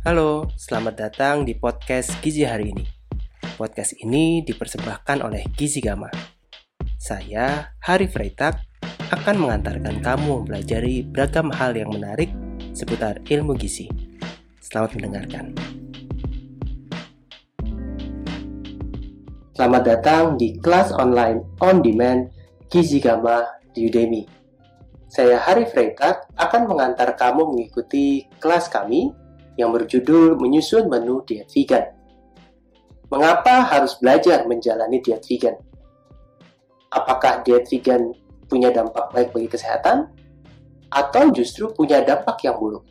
Halo, selamat datang di podcast Gizi hari ini. Podcast ini dipersembahkan oleh Gizi Gama. Saya, Hari Freitag, akan mengantarkan kamu mempelajari beragam hal yang menarik seputar ilmu gizi. Selamat mendengarkan. Selamat datang di kelas online on demand Gizi Gama di Udemy. Saya Hari Freitag akan mengantar kamu mengikuti kelas kami yang berjudul Menyusun Menu Diet Vegan. Mengapa harus belajar menjalani diet vegan? Apakah diet vegan punya dampak baik bagi kesehatan? Atau justru punya dampak yang buruk?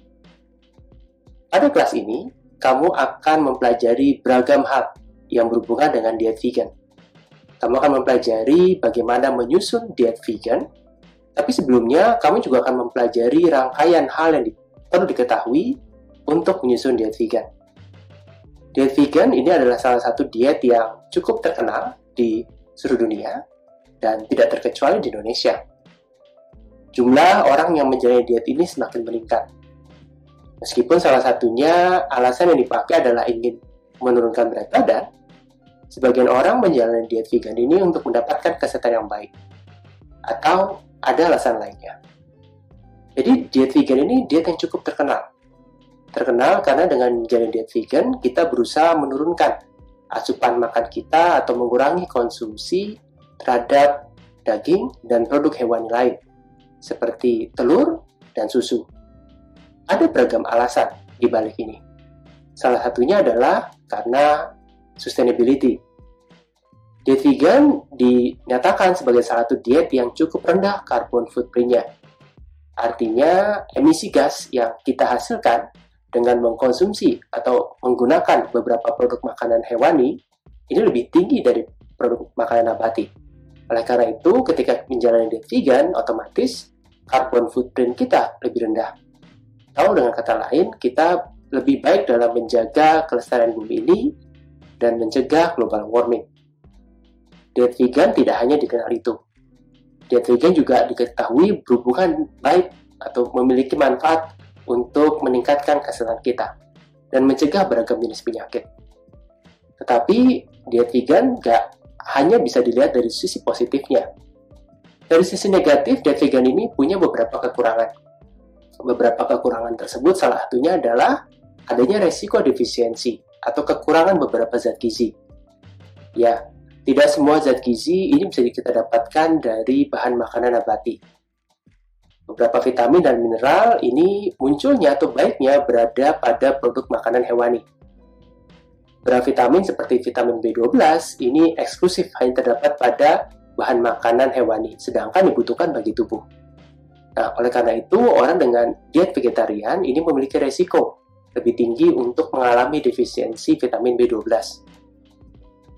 Pada kelas ini, kamu akan mempelajari beragam hal yang berhubungan dengan diet vegan. Kamu akan mempelajari bagaimana menyusun diet vegan, tapi sebelumnya kamu juga akan mempelajari rangkaian hal yang perlu diketahui untuk menyusun diet vegan. Diet vegan ini adalah salah satu diet yang cukup terkenal di seluruh dunia dan tidak terkecuali di Indonesia. Jumlah orang yang menjalani diet ini semakin meningkat. Meskipun salah satunya alasan yang dipakai adalah ingin menurunkan berat badan, sebagian orang menjalani diet vegan ini untuk mendapatkan kesehatan yang baik. Atau ada alasan lainnya. Jadi diet vegan ini diet yang cukup terkenal Terkenal karena dengan menjalani diet vegan, kita berusaha menurunkan asupan makan kita atau mengurangi konsumsi terhadap daging dan produk hewani lain, seperti telur dan susu. Ada beragam alasan di balik ini. Salah satunya adalah karena sustainability. Diet vegan dinyatakan sebagai salah satu diet yang cukup rendah karbon footprint-nya. Artinya, emisi gas yang kita hasilkan dengan mengkonsumsi atau menggunakan beberapa produk makanan hewani ini lebih tinggi dari produk makanan nabati. Oleh karena itu, ketika menjalani diet vegan, otomatis karbon footprint kita lebih rendah. Atau dengan kata lain, kita lebih baik dalam menjaga kelestarian bumi ini dan mencegah global warming. Diet vegan tidak hanya dikenal itu. Diet vegan juga diketahui berhubungan baik atau memiliki manfaat untuk meningkatkan kesehatan kita dan mencegah beragam jenis penyakit. Tetapi diet vegan gak hanya bisa dilihat dari sisi positifnya. Dari sisi negatif, diet vegan ini punya beberapa kekurangan. Beberapa kekurangan tersebut salah satunya adalah adanya resiko defisiensi atau kekurangan beberapa zat gizi. Ya, tidak semua zat gizi ini bisa kita dapatkan dari bahan makanan nabati Beberapa vitamin dan mineral ini munculnya atau baiknya berada pada produk makanan hewani. Beberapa vitamin seperti vitamin B12 ini eksklusif hanya terdapat pada bahan makanan hewani, sedangkan dibutuhkan bagi tubuh. Nah, oleh karena itu, orang dengan diet vegetarian ini memiliki resiko lebih tinggi untuk mengalami defisiensi vitamin B12.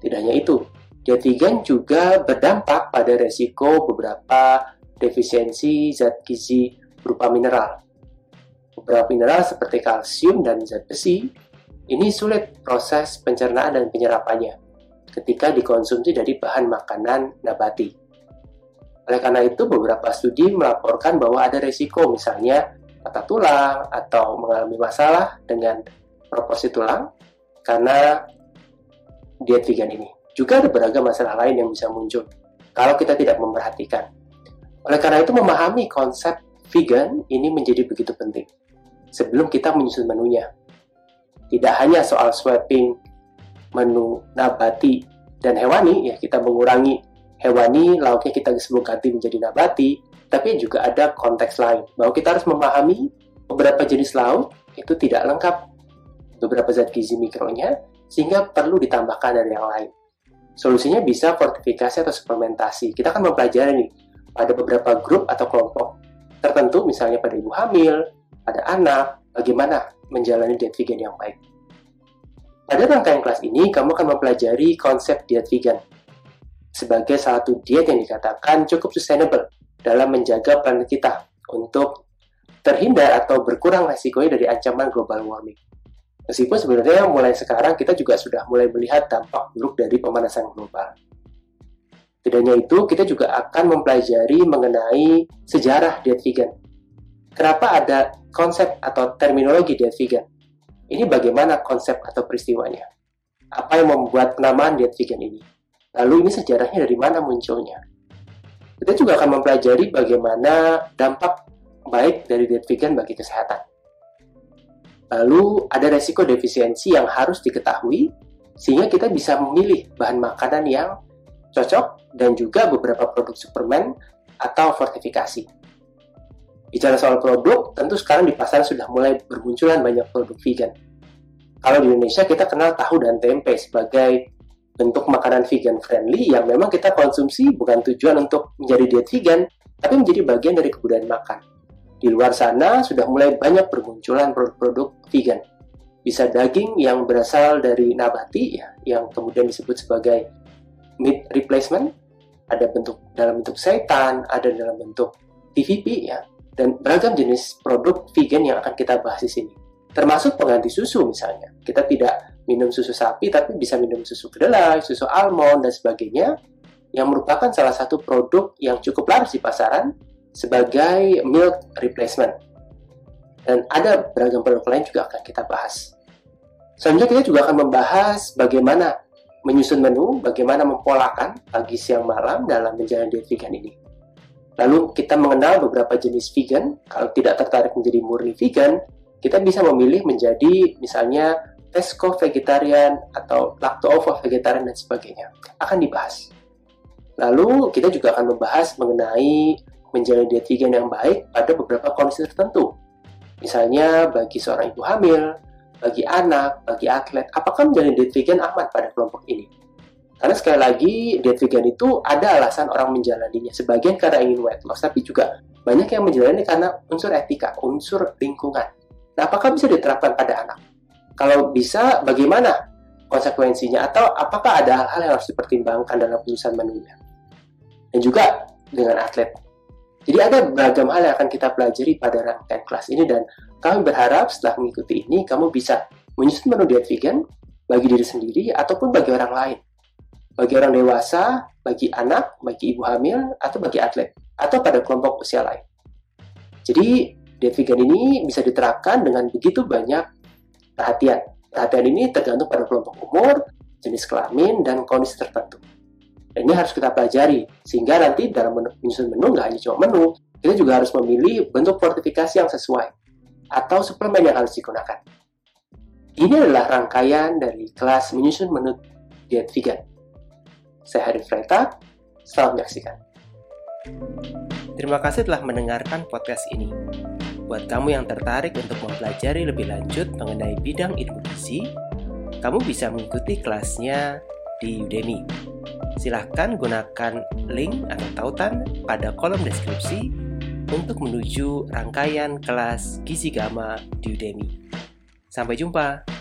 Tidak hanya itu, diet vegan juga berdampak pada resiko beberapa defisiensi zat gizi berupa mineral. Beberapa mineral seperti kalsium dan zat besi ini sulit proses pencernaan dan penyerapannya ketika dikonsumsi dari bahan makanan nabati. Oleh karena itu, beberapa studi melaporkan bahwa ada risiko misalnya patah tulang atau mengalami masalah dengan proporsi tulang karena diet vegan ini. Juga ada beragam masalah lain yang bisa muncul kalau kita tidak memperhatikan. Oleh karena itu, memahami konsep vegan ini menjadi begitu penting sebelum kita menyusun menunya. Tidak hanya soal swapping menu nabati dan hewani, ya kita mengurangi hewani, lauknya kita sebelum ganti menjadi nabati, tapi juga ada konteks lain, bahwa kita harus memahami beberapa jenis lauk itu tidak lengkap beberapa zat gizi mikronya, sehingga perlu ditambahkan dari yang lain. Solusinya bisa fortifikasi atau suplementasi. Kita akan mempelajari nih, pada beberapa grup atau kelompok tertentu, misalnya pada ibu hamil, pada anak, bagaimana menjalani diet vegan yang baik. Pada rangkaian kelas ini, kamu akan mempelajari konsep diet vegan sebagai salah satu diet yang dikatakan cukup sustainable dalam menjaga planet kita untuk terhindar atau berkurang resikonya dari ancaman global warming. Meskipun sebenarnya mulai sekarang kita juga sudah mulai melihat dampak buruk dari pemanasan global. Tidak hanya itu, kita juga akan mempelajari mengenai sejarah diet vegan. Kenapa ada konsep atau terminologi diet vegan? ini bagaimana konsep atau peristiwanya? Apa yang membuat penamaan diet vegan ini? Lalu ini sejarahnya dari mana munculnya? Kita juga akan mempelajari bagaimana dampak baik dari diet vegan bagi kesehatan. Lalu ada resiko defisiensi yang harus diketahui sehingga kita bisa memilih bahan makanan yang cocok dan juga beberapa produk suplemen atau fortifikasi. Bicara soal produk, tentu sekarang di pasar sudah mulai bermunculan banyak produk vegan. Kalau di Indonesia kita kenal tahu dan tempe sebagai bentuk makanan vegan friendly yang memang kita konsumsi bukan tujuan untuk menjadi diet vegan, tapi menjadi bagian dari kebudayaan makan. Di luar sana sudah mulai banyak bermunculan produk-produk vegan. Bisa daging yang berasal dari nabati ya, yang kemudian disebut sebagai meat replacement, ada bentuk dalam bentuk setan, ada dalam bentuk TVP ya, dan beragam jenis produk vegan yang akan kita bahas di sini. Termasuk pengganti susu misalnya. Kita tidak minum susu sapi tapi bisa minum susu kedelai, susu almond dan sebagainya yang merupakan salah satu produk yang cukup laris di pasaran sebagai milk replacement. Dan ada beragam produk lain juga akan kita bahas. Selanjutnya kita juga akan membahas bagaimana menyusun menu, bagaimana mempolakan pagi, siang, malam dalam menjalani diet vegan ini. Lalu kita mengenal beberapa jenis vegan. Kalau tidak tertarik menjadi murni vegan, kita bisa memilih menjadi misalnya pesco vegetarian atau lacto-ovo vegetarian dan sebagainya. Akan dibahas. Lalu kita juga akan membahas mengenai menjalani diet vegan yang baik pada beberapa kondisi tertentu. Misalnya bagi seorang ibu hamil, bagi anak, bagi atlet, apakah menjalani diet vegan aman pada kelompok ini? Karena sekali lagi, diet vegan itu ada alasan orang menjalaninya. Sebagian karena ingin weight loss, tapi juga banyak yang menjalani karena unsur etika, unsur lingkungan. Nah, apakah bisa diterapkan pada anak? Kalau bisa, bagaimana konsekuensinya? Atau apakah ada hal-hal yang harus dipertimbangkan dalam penyusunan menunya? Dan juga dengan atlet. Jadi ada beragam hal yang akan kita pelajari pada rangkaian kelas ini dan kami berharap setelah mengikuti ini kamu bisa menyusun menu diet vegan bagi diri sendiri ataupun bagi orang lain bagi orang dewasa, bagi anak, bagi ibu hamil, atau bagi atlet, atau pada kelompok usia lain. Jadi, diet vegan ini bisa diterapkan dengan begitu banyak perhatian. Perhatian ini tergantung pada kelompok umur, jenis kelamin, dan kondisi tertentu. Dan ini harus kita pelajari, sehingga nanti dalam menyusun menu nggak hanya cuma menu, kita juga harus memilih bentuk fortifikasi yang sesuai, atau suplemen yang harus digunakan. Ini adalah rangkaian dari kelas menyusun menu diet vegan. Saya Harif Freta, selamat menyaksikan. Terima kasih telah mendengarkan podcast ini. Buat kamu yang tertarik untuk mempelajari lebih lanjut mengenai bidang ilmu kamu bisa mengikuti kelasnya di Udemy. Silahkan gunakan link atau tautan pada kolom deskripsi untuk menuju rangkaian kelas Gizi Gama di Udemy. Sampai jumpa!